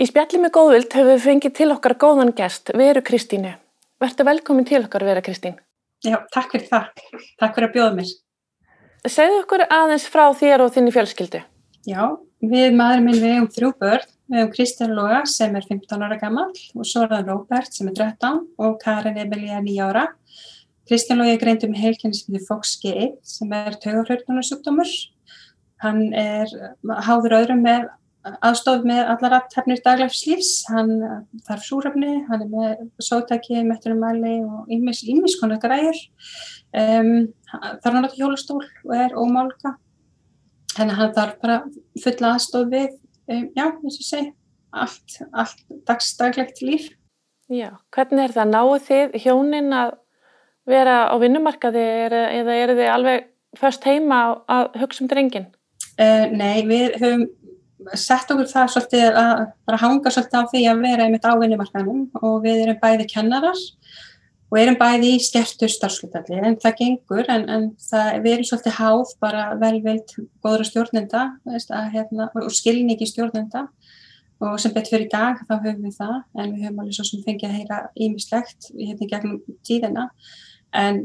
Í spjalli með góðvild hefur við fengið til okkar góðan gest, Veru Kristínu. Vertu velkomin til okkar, Vera Kristín. Já, takk fyrir það. Takk fyrir að bjóða mér. Segðu okkur aðeins frá þér og þinni fjölskyldu. Já, við maður minn við um þrjú börn. Við um Kristján Lóga sem er 15 ára gammal og það Róbert sem er 13 og Karin Emilia 9 ára. Kristján Lógi er greindum með heilkennismyndi FOXG1 sem er tögaflöfnunarsjúkdómur. Hann er háður öðrum með aðstof með allar aftefnir daglefslífs, hann þarf súröfni, hann er með sótæki, mettunumæli og ímis konar græur, um, þarf hann átt hjólastól og er ómálka, að hann þarf bara fulla aðstof við, um, já, eins og segi, allt, allt dagsdaglegt líf. Já, hvernig er það? Náðu þið hjónin að vera á vinnumarkaði eða eru þið alveg först heima að hugsa um drengin? Uh, nei, við höfum sett okkur það svolítið að bara hanga svolítið á því að vera einmitt á vinnumarkanum og við erum bæði kennarar og erum bæði í skertu starfslutalli en það gengur en, en það, við erum svolítið háð bara velvild góðra stjórnenda veist, að, hérna, og skilningi stjórnenda. Og sem betur fyrir í dag þá höfum við það en við höfum alveg svo sem fengið að heyra ímislegt hérna gegnum tíðina. En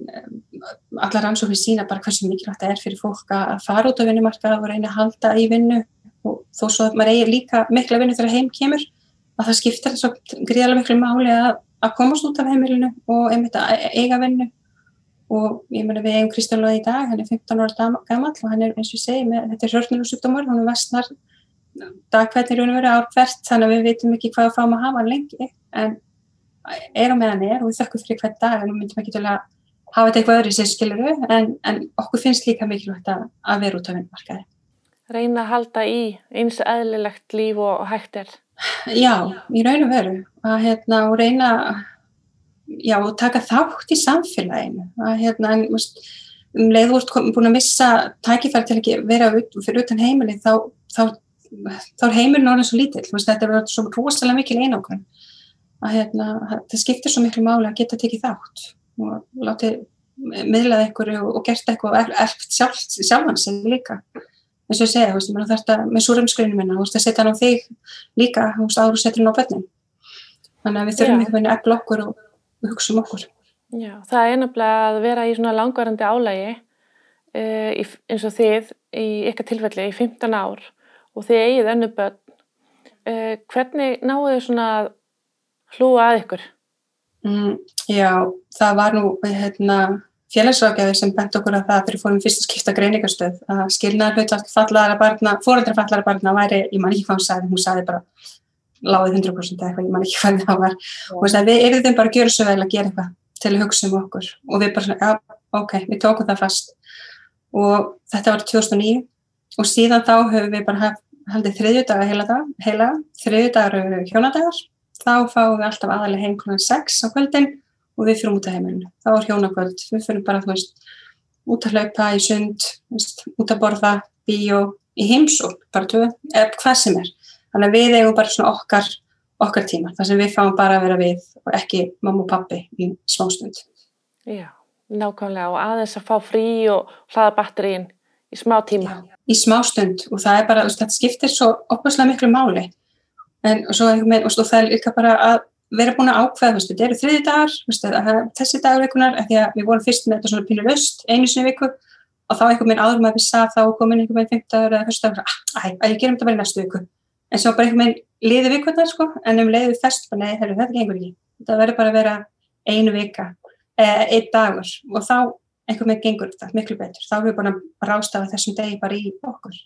allar ansófið sína bara hversu mikilvægt það er fyrir fólk að fara út á vinnumarka og reyna að halda í vinnu og þó svo að maður eigi líka mikla vinnu þegar heim kemur að það skiptir svo gríðarlega miklu máli að, að komast út af heimilinu og einmitt að eiga vinnu. Og ég menna við eigum Kristján Lóði í dag, hann er 15 ára gammal og hann er eins og ég segi með þetta er hörnulúsjúkdómur, hann er vestnar dagkvæðin raun og verið árkvært þannig að við veitum ekki hvað að fáum að hafa lengi. En er á meðan er og við þökkum fyrir hvert dag en við myndum ekki til að hafa þetta eitthvað öðru sér skiluru en, en okkur finnst líka mikilvægt að, að vera út af vinnmarkaði reyna að halda í eins eðlilegt líf og hægt er? Já, í raun og veru. Að hérna og reyna já og taka þátt í samfélaginu. Að hérna en um leið ert búin að missa tækifæri til að vera ut, fyrir utan heimili þá, þá, þá er heimilin orðin svo lítill, veist, þetta er svo rosalega mikil einokun að hérna það skiptir svo miklu máli að geta tekið þátt og látið miðlað einhverju og gert eitthvað og erft sjálf, sjálfansinn líka eins og ég segja, þú veist, maður þarf þetta með súrumskrinu minna, þú veist, að setja hann á þig líka, þú veist, áður setur hann á bönnin þannig að við þurfum einhvern veginn að efla okkur og, hugsa um okkur. Já, það er nefnilega að vera í svona langvarandi álægi uh, í, eins og þið í ykkar tilfelli í 15 ár og þið eigið önnu bönn uh, hvernig náðu þið svona hlúa að ykkur? Mm, já, það var nú hérna félagsrákjafi sem bent okkur að það fyrir fórum fyrst að skipta greiningarstöð að skilnaðar hlut fallara barna, fóröldra fallara barna væri, ég man ekki hvað hún sagði, hún sagði bara láðið 100% eitthvað, ég man ekki hvað það var. Og hún sagði við erum þeim bara að gera svo vel að gera eitthvað til að hugsa um okkur. Og við bara svona, já, ok, við tókum það fast. Og þetta var 2009 og síðan þá höfum við bara haldið þriðjudaga heila dag, heila, þriðjudagar eru hjónadagar, þá fáum við alltaf aðalega heim kl. 6 á kvöldin og við fyrir út af heimilinu. Þá er hjónakvöld, við fyrir bara, veist, út að hlaupa í sund, veist, út að borða, bíó, í heimsók, bara töðu, eða hvað sem er. Þannig að við eigum bara svona okkar, okkar tíma, þar sem við fáum bara að vera við og ekki mamma og pappi í smástund. Já, nákvæmlega og aðeins að fá frí og hlaða batterín í smá tíma. Já, í smástund og það er bara, þetta skiptir svo opaslega miklu máli en og, svo, og það er líka bara að vera búin að ákveða, þetta eru þriði dagar, þessi dagar vikunar, því að við vorum fyrst með þetta svona pílu löst, einu sinni viku og þá einhvern veginn áður maður vissi að þá komin einhvern veginn 15 dagar eða fyrst dagar, að ég gerum þetta bara í næstu viku. En svo bara einhvern veginn liði vikunar sko, en um leiði fest, bara nei, þetta gengur ekki. Þetta verður bara að vera einu vika, eða einn dagur og þá einhvern veginn gengur þetta miklu betur. Þá erum við búin að rástafa þessum degi bara í okkur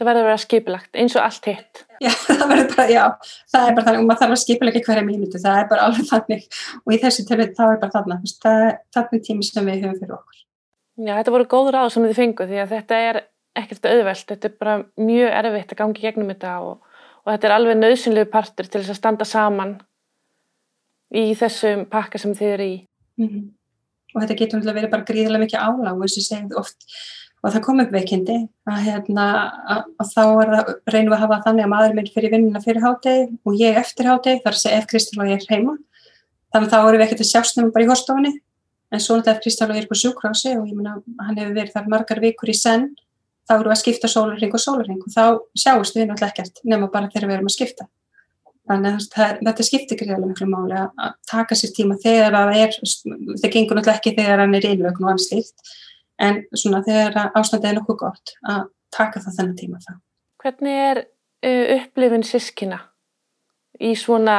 það verður að vera skipilagt eins og allt hitt. Já, það verður bara, já, það er bara þannig og maður þarf að skipilagi hverja mínutu, það er bara alveg þannig. Og í þessu tilveit þá er bara þannig það er þannig tími sem við höfum fyrir okkur. Já, þetta voru góður ráð sem þið fengu því að þetta er ekkert auðvelt, þetta er bara mjög erfitt að gangi gegnum þetta og, og þetta er alveg nöðsynlegu partur til þess að standa saman í þessum pakka sem þið eru í. Mm -hmm. og þetta getur verið bara gríðilega mikið áláð og þess og það kom upp veikindi að, hérna, að, að þá það, reynum við að hafa þannig að maður minn fyrir vinnuna fyrir hátegi og ég eftir hátegi þar sé ef Kristal og ég er heima. Þannig að þá erum við ekkert að sjástum bara í hóstofunni en svo náttúrulega ef Kristal og ég er på sjúkrási og ég menna hann hefur verið þar margar vikur í senn þá erum við að skipta sólarring og sólarring og þá sjáumst við náttúrulega ekkert nema bara þegar við erum að skipta. Þannig að þetta skiptir greiðlega miklu máli að, taka sér tíma þegar það er, það gengur náttúrulega ekki þegar hann er innlögn og anslýtt en svona þegar ástandið er nokkuð gott að taka það þennan tíma það. Hvernig er uh, upplifin sískina í svona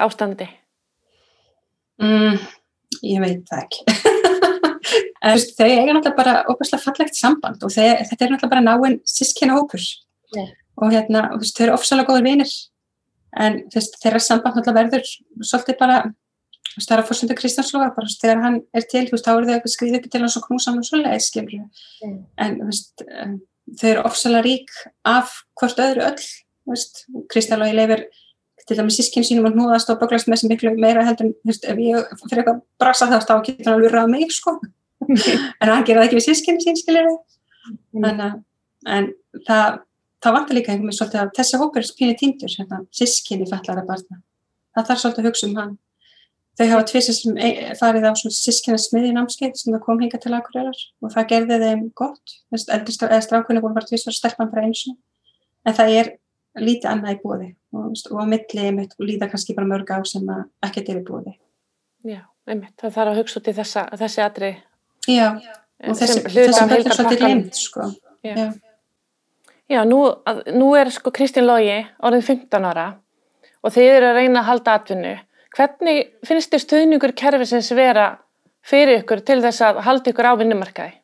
ástandi? Mm, ég veit það ekki. þau eiga náttúrulega bara óbærslega fallegt samband og þau, þetta er náttúrulega bara náinn sískina hópur yeah. og hérna, þau eru ofsalega góður vinir en þeirra samband náttúrulega verður svolítið bara það er að fórsöndu Kristjánsloga bara þegar hann er til, þú veist, þá eru þau eitthvað skriðið upp til hans og knúsan og svolega, skilur mm. en þú veist, þau eru ofsalega rík af hvort öðru öll veist, Kristjánslogi leifir til dæmis sískinn sínum að núðast og böglast með sem miklu meira heldur, þú veist, ef ég fyrir eitthvað brasa það, þá getur hann alveg ræða mig, sko en hann geraði ekki við sískinn sín, skilur mm. en, það það vantar líka einhvern veginn svolítið að þessi hópur er spínir týndur, hérna, sískinni fallara barna. Það þarf svolítið að hugsa um hann. Þau hafa tvisið sem e, farið á sískinna smiði námskeið sem það kom hinga til aðgurðar og það gerði þeim gott. Strákunni voru bara tvisið og stelpann bara eins og en það er lítið annað í bóði og, og á milli mitt líða kannski bara mörg á sem ekkert er í bóði. Já, einmitt. Það þarf að hugsa út í þessa, þessi atri. Já, og þessi, er svolítið glemt, sko. Já. Já. Já, nú, nú er sko Kristján Lógi orðin 15 ára og þið eru að reyna að halda atvinnu. Hvernig finnst þið stuðningur kerfisins vera fyrir ykkur til þess að halda ykkur á vinnumarkaði?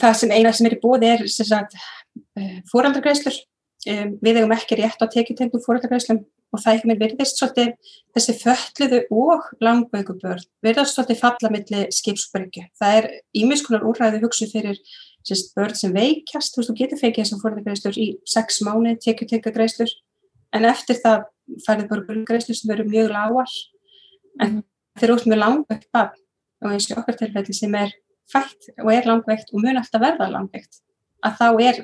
Það sem eina sem er í bóði er uh, fóraldargreislur. Um, við hefum ekki rétt á tekjutengum fóraldargreislum og það ekki með verðist svolítið þessi fölluðu og langbögubörn verðast svolítið falla millir skipsbyrgu. Það er ímiskunar úrræði hugsu fyrir sérst börn sem veikjast, þú veist, þú getur feikið þessum fóröldagreislur í sex mánu, tekju tekja greislur, en eftir það færið bara greislur sem verður mjög lágar, en mm. þeir eru út með langveikt barn og eins og okkar tilfelli sem er fætt og er langveikt og mun alltaf verða langveikt, að þá er,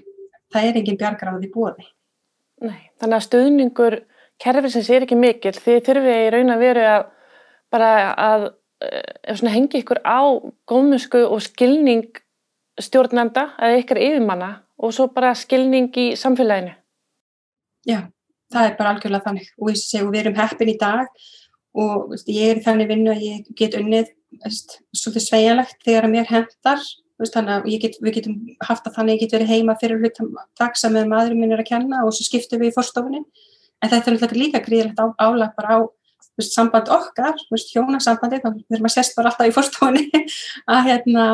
það er engin bjargráði bóði. Nei, þannig að stöðningur kerfisins er ekki mikil, því þurfið í raun að veru að bara að, eh, hengi ykkur á góðmusku og skilning stjórnenda eða ykkar yfirmanna og svo bara skilning í samfélaginu. Já, það er bara algjörlega þannig. Og við, segjum, við erum heppin í dag. Og veist, ég er þannig vinnu að ég get unnið veist, svolítið sveigalegt þegar að mér hendar veist, þannig að get, við getum haft að þannig að ég get verið heima fyrir hlutum taksa með maðurinn minn er að kenna og svo skiptum við í fórstofunni en þetta er líka gríðilegt álag bara á samband okkar, hjónasambandi, þegar maður sest bara alltaf í fórstofunni, að hérna,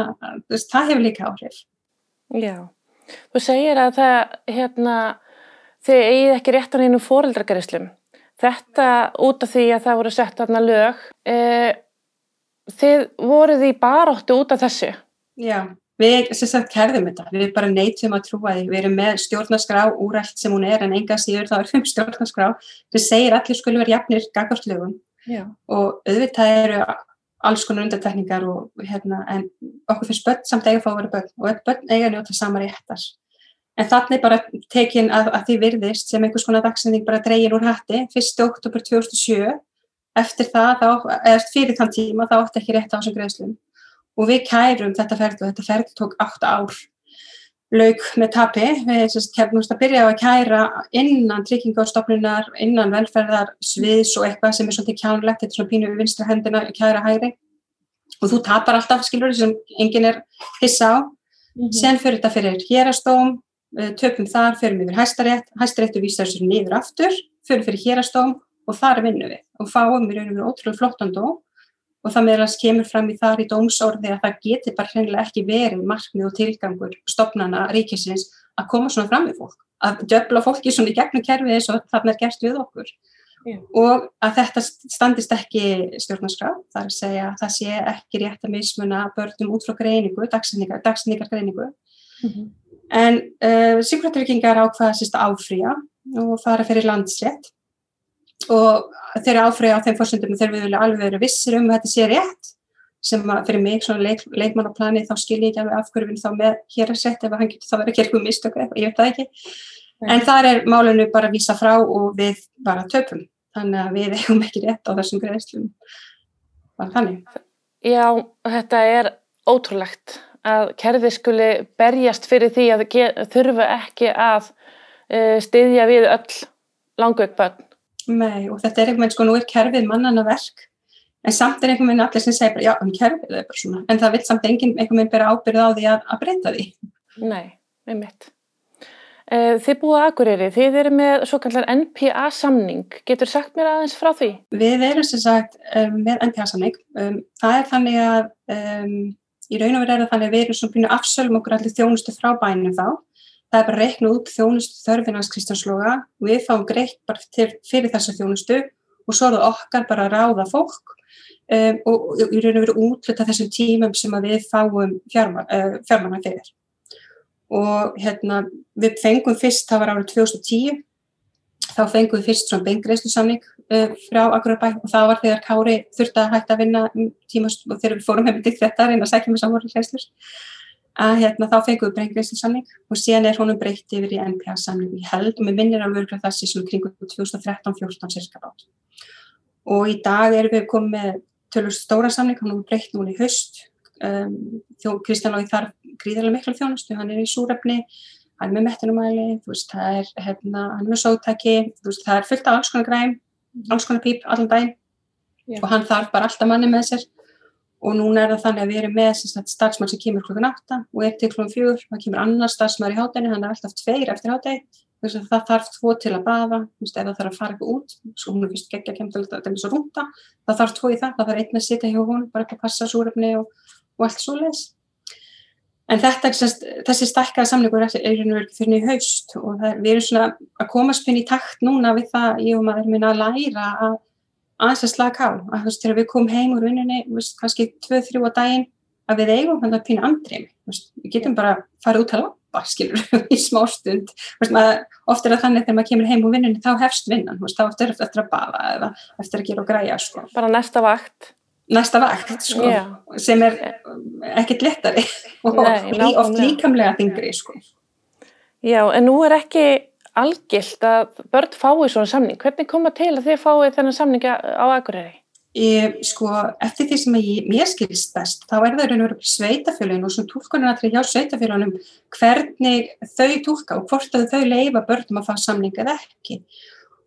það hefur líka áhrif. Já, þú segir að það, hérna, þið eigið ekki rétt á neinu fóreldragarislum. Þetta út af því að það voru sett aðna lög, e, þið voruð í baróttu út af þessu? Já, við sem sagt kerðum þetta, við bara neytum að trúa því, við erum með stjórnarskrá úrælt sem hún er en enga síður þá er fyrir stjórnarskrá sem segir allir skulle vera jafnir gaggarslögum og auðvitað eru alls konar undartekningar og hérna en okkur finnst börn samt eiga að fá að vera börn og börn eiga að njóta sama réttar en þannig bara tekin að, að því virðist sem einhvers konar dagsending bara dreyin úr hætti 1. oktober 2007 eftir það, þá, eða fyrir þann tíma þá átti ekki rétt á þessum greiðslum. Og við kærum þetta ferð og þetta ferð tók 8 ár. Laug með tapi, við hefum að byrja á að kæra innan tryggingastofnunar, innan velferðar sviðs og eitthvað sem er svolítið kjánlegt. Þetta er svona pínu við vinstra hendina kæra hægri. Og þú tapar alltaf skilur sem enginn er hissa á. Mm -hmm. sen fyrir þetta fyrir hérastóm töpum þar, fyrir við hæstarétt hæstaréttu vísar sér niður aftur fyrir fyrir hérastóm og þar vinnum við og fáum við raun og við ótrúlega flottan dóm. Og það meðalans kemur fram í þar í dómsorði að það geti bara hreinlega ekki verið markmið og tilgangur stopnana ríkisins að koma svona fram við fólk, að döfla fólki svona í gegnum kerfið eins og þarna er gert við okkur. Yeah. og að þetta standist ekki stjórnarskrá, það er að segja að það sé ekki rétt að mismuna börnum út frá greiningu, dagsningar greiningu mm -hmm. en uh, Sigurðartryggingar ákvaða sérst áfrýja og fara fyrir landsrétt. Og þeir eru áfrið á þeim fórsöndum við vilja alveg vera vissir um að þetta sé rétt sem að fyrir mig svona leik, leikmannaplani þá skil ég ekki alveg afhverjum þá með hér að setja ef hann getur þá verið að mistöku eitthvað, ég veit það ekki. Nei. en þar er málunum bara að vísa frá og við bara töpum. Þannig að við hefum ekki rétt á þessum greiðslum. Bara þannig. Já, þetta er ótrúlegt að kerfi skuli berjast fyrir því að þurfa ekki að uh, styðja við öll langveik börn Nei, og þetta er einhvern veginn, sko, nú er kerfið mannana verk, en samt er einhvern veginn allir sem segir bara, já, um kerfið er bara svona, en það vil samt einhvern veginn bera ábyrð á því að, að breyta því. Nei, einmitt. Eh, þið búið að Akureyri, þið eru með svo kallar NPA-samning. Getur sagt mér aðeins frá því? Við erum sem sagt um, með NPA-samning. Um, það er þannig að um, í raun og verið er það þannig að við erum svona byrju afsölum okkur allir þjónustu frá bænum þá. Það er bara að reikna út þjónustu þörfinans Kristjánsloga. Við fáum greitt bara til, fyrir þessa þjónustu og svo er það okkar bara að ráða fólk um, og í raun og verið útluta þessum tímum sem við fáum fjármanna uh, fyrir og hérna við fengum fyrst, það var árið 2010 þá fengum við fyrst svona beingreislu samning uh, frá Akurbæ og það var þegar Kári þurfti að hætta að vinna tíma og þegar við fórum hefði þetta reyna að sækja með samvorið hlæslur að hérna þá fengum við beingreislu samning og síðan er honum breytt yfir í NPA samning í held og við minnir að það sé svona kringum 2013-14 cirka bát. Og í dag erum við komið með tölur stóra samning, hann er breytt núna í höst um, Kristján Lóði þarf gríðarlega miklu þjónustu, hann er í súrefni hann er með mettunumæli, það er hérna, hann er með sótæki það er fullt af alls konar græm alls konar píp allan dæn yeah. og hann þarf bara alltaf manni með sér. Og núna er það þannig að við erum með starfsmann sem kemur klokkan 8 og er til klokkan 4 það kemur annar starfsmann í hátæni hann er alltaf tveir eftir hátæni það þarf tvo til að baða ef það þarf að fara eitthvað út sko hún er fyrst geggja kemd til að það er svo rúnta það þarf tvo í það, það þarf einn að sitja hjá hún bara ekki að passa súrefni og, og allt svo leiðis en þetta, þessi stækkaða samlingur er einhvern veginn fyrir nýju haust og það, við erum svona að komast inn í takt núna við það, ég og maður minna að læra að aðeins að slaka á. Að þú veist, þegar við komum heim úr vinninni veist, kannski 2-3 á daginn að við eigum hann að pýna andrim við getum bara að fara út að lappa skilur, í smá stund. Oft er það þannig þegar maður kemur heim úr vinninni þá hefst vinnan, veist, þá eftir, eftir að bafa eða eftir að gera og græja sko. bara næsta vakt næsta vakt sko, sem er ekkert lettari og Nei, oft líkamlega þingri sko. Já, en nú er ekki algilt að börn fái svona samning. Hvernig koma til að þið fái þennan samning á Akureyri? Ég, sko, eftir því sem ég, mér skilst best, þá er það raun og verið sveitafélagin og svona tólkunarnatri hjá sveitafélaginum hvernig þau tólka og hvort að þau leifa börnum að fá samning eða ekki.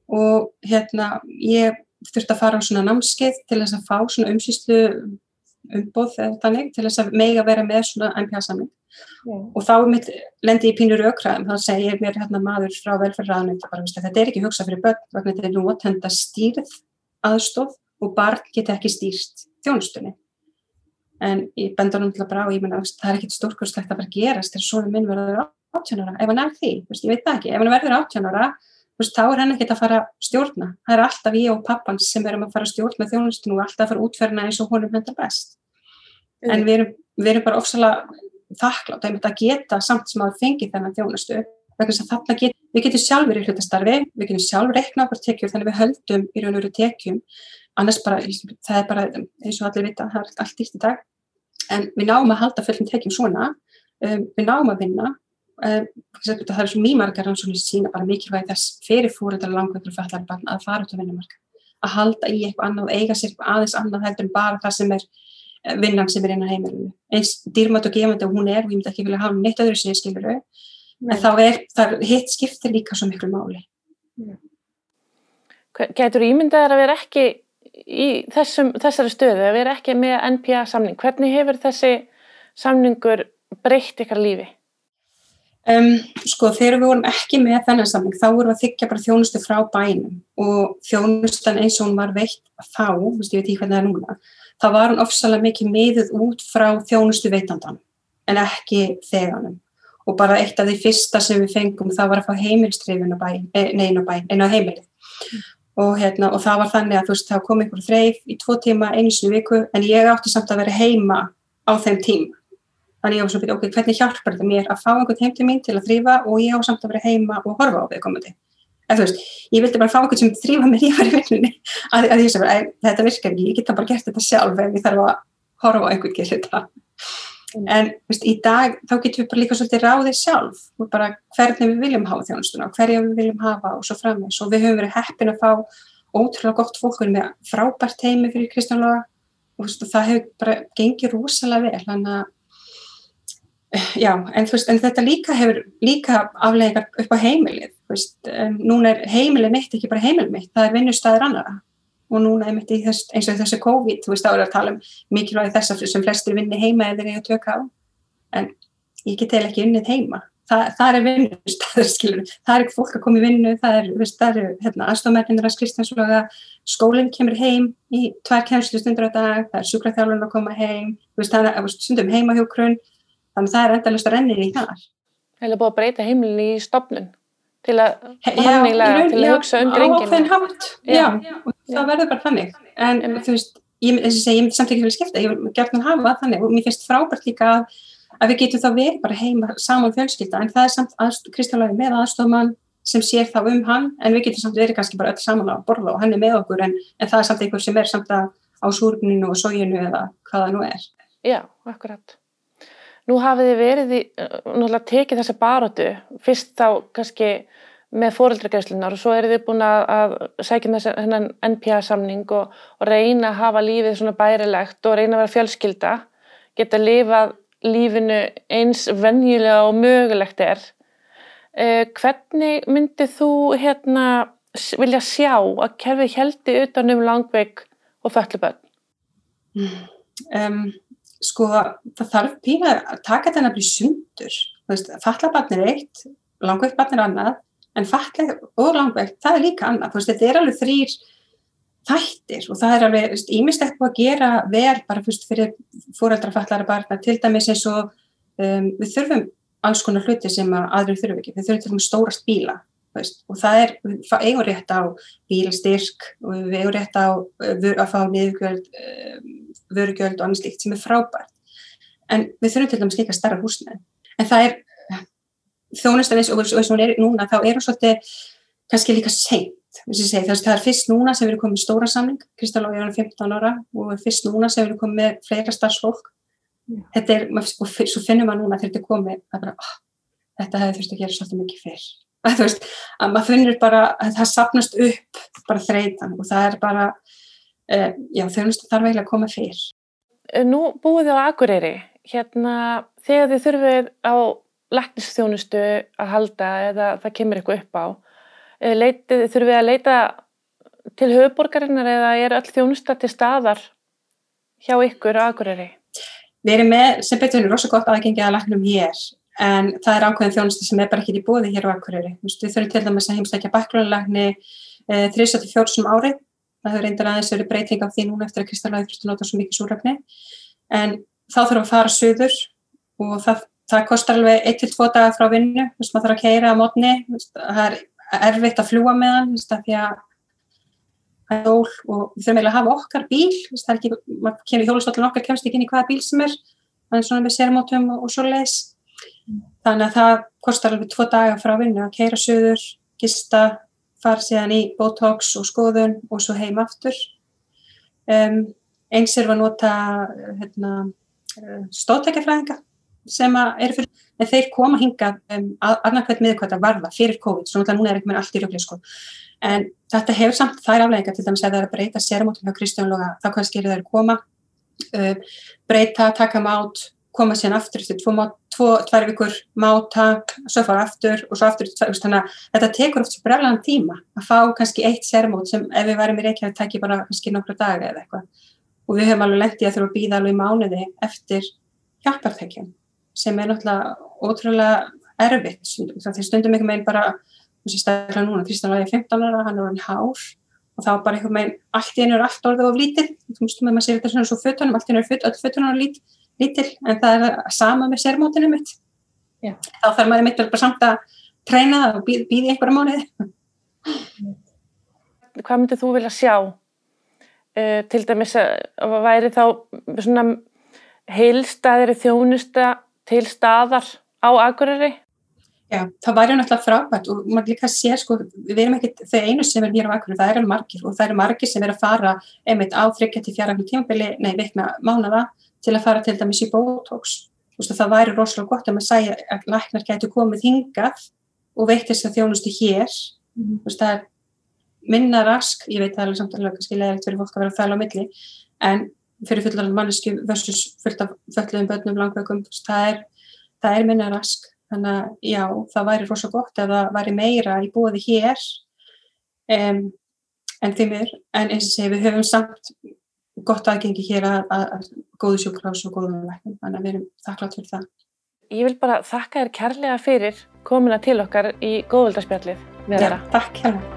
Og hérna, ég þurft að fara á svona námskeið til þess að fá svona umsýslu umbóð eða þannig til þess að mega vera með svona NPA-samling yeah. og þá mitt lendi ég pínur aukræðum, þá segir mér hérna maður frá velferðraðanum þetta er ekki hugsað fyrir börn vegna þetta er nótenda stýrð aðstóð og barn geta ekki stýrst þjónustunni. En ég benda hann alltaf bara á, ég menna það er ekkit stórkurslegt að vera gerast þegar svona minn verður átjónara ef hann er því, ég veit það ekki, ef hann verður átjónara veist, þá er hann ekkert að fara að stjórna. Það er alltaf ég og pappans sem erum að fara að stjórna þjónustinu og alltaf að fara að útferna eins og honum hendar best. Mm. En við erum, við erum bara ofsalega þakklátt að geta samt sem að fengi þennan þjónustu. Get, við getum sjálfur í hlutastarfi, við getum sjálfur rekna okkur tekjur þannig við höldum í raun og veru tekjum. Annars bara, það er bara eins og allir vita, það er allt dýrt í dag. En við náum að halda fullum tekjum svona, um, við náum að vinna það er svo mjög margar rannsóknir sína bara mikilvægi þess fyrir fóröldar langveikur fallar barn að fara út á vinnumarka að halda í eitthvað annað og eiga sér aðeins annað heldur en bara það sem er eh, vinnan sem er inn á heimilinu. Eins dýrmætt og gefandi og hún er og ég myndi ekki vilja hafa neitt öðru sem ég skilur en þá er, það hitt skiptir líka svo miklu máli. Gætur ímyndaðar að vera ekki í þessum, þessari stöðu að vera ekki með NPA samning? Hvernig hefur þessi samningur breytt ykkar lífi? Um, sko þegar við vorum ekki með þennan samling þá vorum við að þykja bara þjónustu frá bænum. Og þjónustan eins og hún var veitt þá, veist, ég veit ekki hvernig það er núna, þá var hún ofsalega mikið miðuð út frá þjónustu veitandan en ekki þeganum. Og bara eitt af því fyrsta sem við fengum það var að fá heimilstrifin á bæn, eh, neina bæn, einu á heimilið. Mm. og, hérna, og það var þannig að þú veist þá kom einhver þreif í tvo tíma einu sinu viku en ég átti samt að vera heima á þeim tíma Þannig ég var svona, ok, hvernig hjálpar þetta mér að fá einhvern heim til mín til að þrýfa og ég á samt að vera heima og horfa á viðkomandi. Eða þú veist, ég vildi bara fá einhvern sem þrýfa mér í hverju vinnunni að, að ég sem bara, þetta virkar ekki, ég geta bara gert þetta sjálf ef ég þarf að horfa á einhvern gera þetta. Mm. En veist, í dag þá getum við bara líka svolítið ráðið sjálf bara hvernig við viljum hafa þjónustuna hverja við viljum hafa og svo framvegs og við höfum verið heppin að fá ótrúlega gott fólk með frábært heimi fyrir Kristjánlaga og veist, það hefur bara gengið rosalega vel, þannig að Já, en, veist, en þetta líka hefur líka aflegar upp á heimilið. Veist, um, núna er heimilið mitt ekki bara heimilið mitt, það er vinnustæðir annara og núna er mitt þess, eins og þessi COVID, þú veist, þá er að tala um mikilvægi þess að sem flestir vinni heima eða er ég að tökka á, en ég get eða ekki unnið heima. Þa, það er vinnustæðir, skilur, það er fólk að koma í vinnu, það er, er hérna, aðstofmærnir að Kristjánsloga, skólinn kemur heim í tvær kemslu stundur á dag, það er sjúkraþjálfun að koma heim, veist, það er stundum heimahjókrun þannig það er endalust að rennir í þar. Eða búið að breyta heimilin í stopnun til að, já, til að hugsa um og það verður bara þannig. En um, þú veist, ég, ég, myndi samt ekki fyrir skipta, ég vil gert hann hafa þannig. Og mér finnst frábært líka að, að við getum þá verið bara heima saman fjölskylda. En það er samt Kristjálaði með aðstofmann sem sér þá um hann en við getum samt verið kannski bara öll saman að borða og hann er með okkur en, en það er samt einhver sem er samt að á súrninu og sóginu eða hvaða nú er. Já, akkurat Nú hafið þið verið í, náttúrulega tekið þessa barótu, fyrst þá kannski með fóreldragæslunar og svo eru þið búin að, sækja með þennan NPA-samning og, og reyna að hafa lífið svona bærilegt og reyna að vera fjölskylda, geta að lifa lífinu eins venjulega og mögulegt er. Eh, hvernig myndið þú hérna vilja sjá að kerfið heldi utanum langveik og fölluböld? Um sko það þarf pína að taka þetta nefnilega sundur. Fallabarn er eitt, langveikt barn er annað en falleg og langveikt það er líka annað, veist, þetta er alveg þrýr þættir og það er alveg ímestegt búið að gera vel bara fyrst fyrir fóreldrafallara barna. Til dæmis eins og um, við þurfum alls konar hluti sem að aðrið þurfum ekki, við þurfum til dæmis stórast bíla veist, og það er, við eigum rétt á bílstyrk og við eigum rétt á að fá niðurgjöld um, vörugjöld og annars líkt sem er frábært. En við þurfum til dæmis líka starra húsnæð. En það er þjónustafins og eins og hún er núna, þá er hún svolítið kannski líka seint. Það er fyrst núna sem við erum komið stóra samling, Kristal og ég er 15 ára og fyrst núna sem við erum komið fleira starfsfólk. Þetta er, og svo finnum maður núna þegar þetta er komið að bara, oh, þetta hefði þurft að gera svolítið mikið fyrr. Þú veist, að maður finnir bara að það sapnast upp bara þreytan og það er bara já, þjónustu þarf eiginlega að koma fyrr. Eh, nú búið þið á Akureyri, hérna þegar þið þurfið á læknisþjónustu að halda eða það kemur eitthvað upp á, eh, leitið, þurfið að leita til höfuborgarinnar eða er all þjónusta til staðar hjá ykkur á Akureyri? Við erum með, sem betur við, rosa gott aðgengi að læknum hér en það er ákveðin þjónustu sem er bara ekki í bóði hér á Akureyri. Við þurfum til dæmis að heimslækja bakgrunlegni e, 3-4 sem árið það hefur reyndar aðeins verið breyting á því núna eftir að kristallæði þurftu nota svo mikið súröfni en þá þurfum að fara söður og það, það kostar alveg 1-2 dagar frá vinnu, þess að maður þarf að keira á mótni, það er erfitt að fljúa með hann, þess að því að það er dól og við þurfum eiginlega að hafa okkar bíl, þess að það er ekki maður kemur í hjólustóllin okkar, kemst ekki inn í hvaða bíl sem er. Það er svona með sérmótum og, og svo leis þannig að það kostar alveg 2 dagar frá vinnu að keira söður, gista fara síðan í botox og skoðun og svo heim aftur. Um, eins er að nota hérna, eh, stóðtækjafræðinga sem er fyrir, en þeir koma hinga um, annarkvæmt miðurkvæmt að varða fyrir COVID, svo núna er ekki með allt í rögli sko. En þetta hefur samt þær afleggingar til dæmis að það er að breyta sérmótum hjá Kristjánloga, þá kannski er það að koma, uh, breyta, taka mát, koma síðan aftur eftir tvær vikur, máta, svo fara aftur og svo aftur, þannig að þetta tekur oft svo breglaðan tíma að fá kannski eitt sérmót sem ef við varum í Reykjavík tækja bara kannski nokkru daga eða eitthvað. Og við höfum alveg lendið að þurfa að býða alveg í mánuði eftir hjálpartækjum sem er náttúrulega ótrúlega erfitt, því stundum einhver meginn bara, sé stæðilega núna Kristján Lægi 15 ára, hann er hann hár og þá bara einhver meginn, allt í einu er allt orðið of lítið, þú veist, maður sér þetta svona svo fötunum, allt í einu er föt, öll fötunum er lítið lítil en það er sama með sérmótinu mitt Já. þá þarf maður mitt bara samt að treyna það og býði býð einhverja mánuði Hvað myndið þú vilja sjá uh, til dæmis að væri þá svona heilstæðir þjónusta til staðar á Akureyri? Já, það væri náttúrulega frábært og maður líka sé sko, við erum ekki þau einu sem er hér á Akureyri, það eru margir og það eru margir sem er að fara einmitt á 30-40 tímabili, nei, veikna mánuða til að fara til dæmis í bótóks. Það væri rosalega gott að maður sæja að læknar getur komið hingað og veitt þess að þjónustu hér. Mm. Það er minna rask, ég veit það er alveg samt alveg kannski leðilegt fyrir fólk að vera að fæla á milli, en fyrir fullarinn manneski versus fullt af fölluðum börnum langveikum, það er það er minna rask þannig að já, það væri rosa gott ef það væri meira í bóði hér um, en því mér, en eins og segi við höfum samt gott aðgengi hér að, að, að góðu sjúkrás og góðum læknum, þannig að við erum þakklátt fyrir það. Ég vil bara þakka þér kærlega fyrir komina til okkar í góðvöldarspjallið. Vera, takk hérna.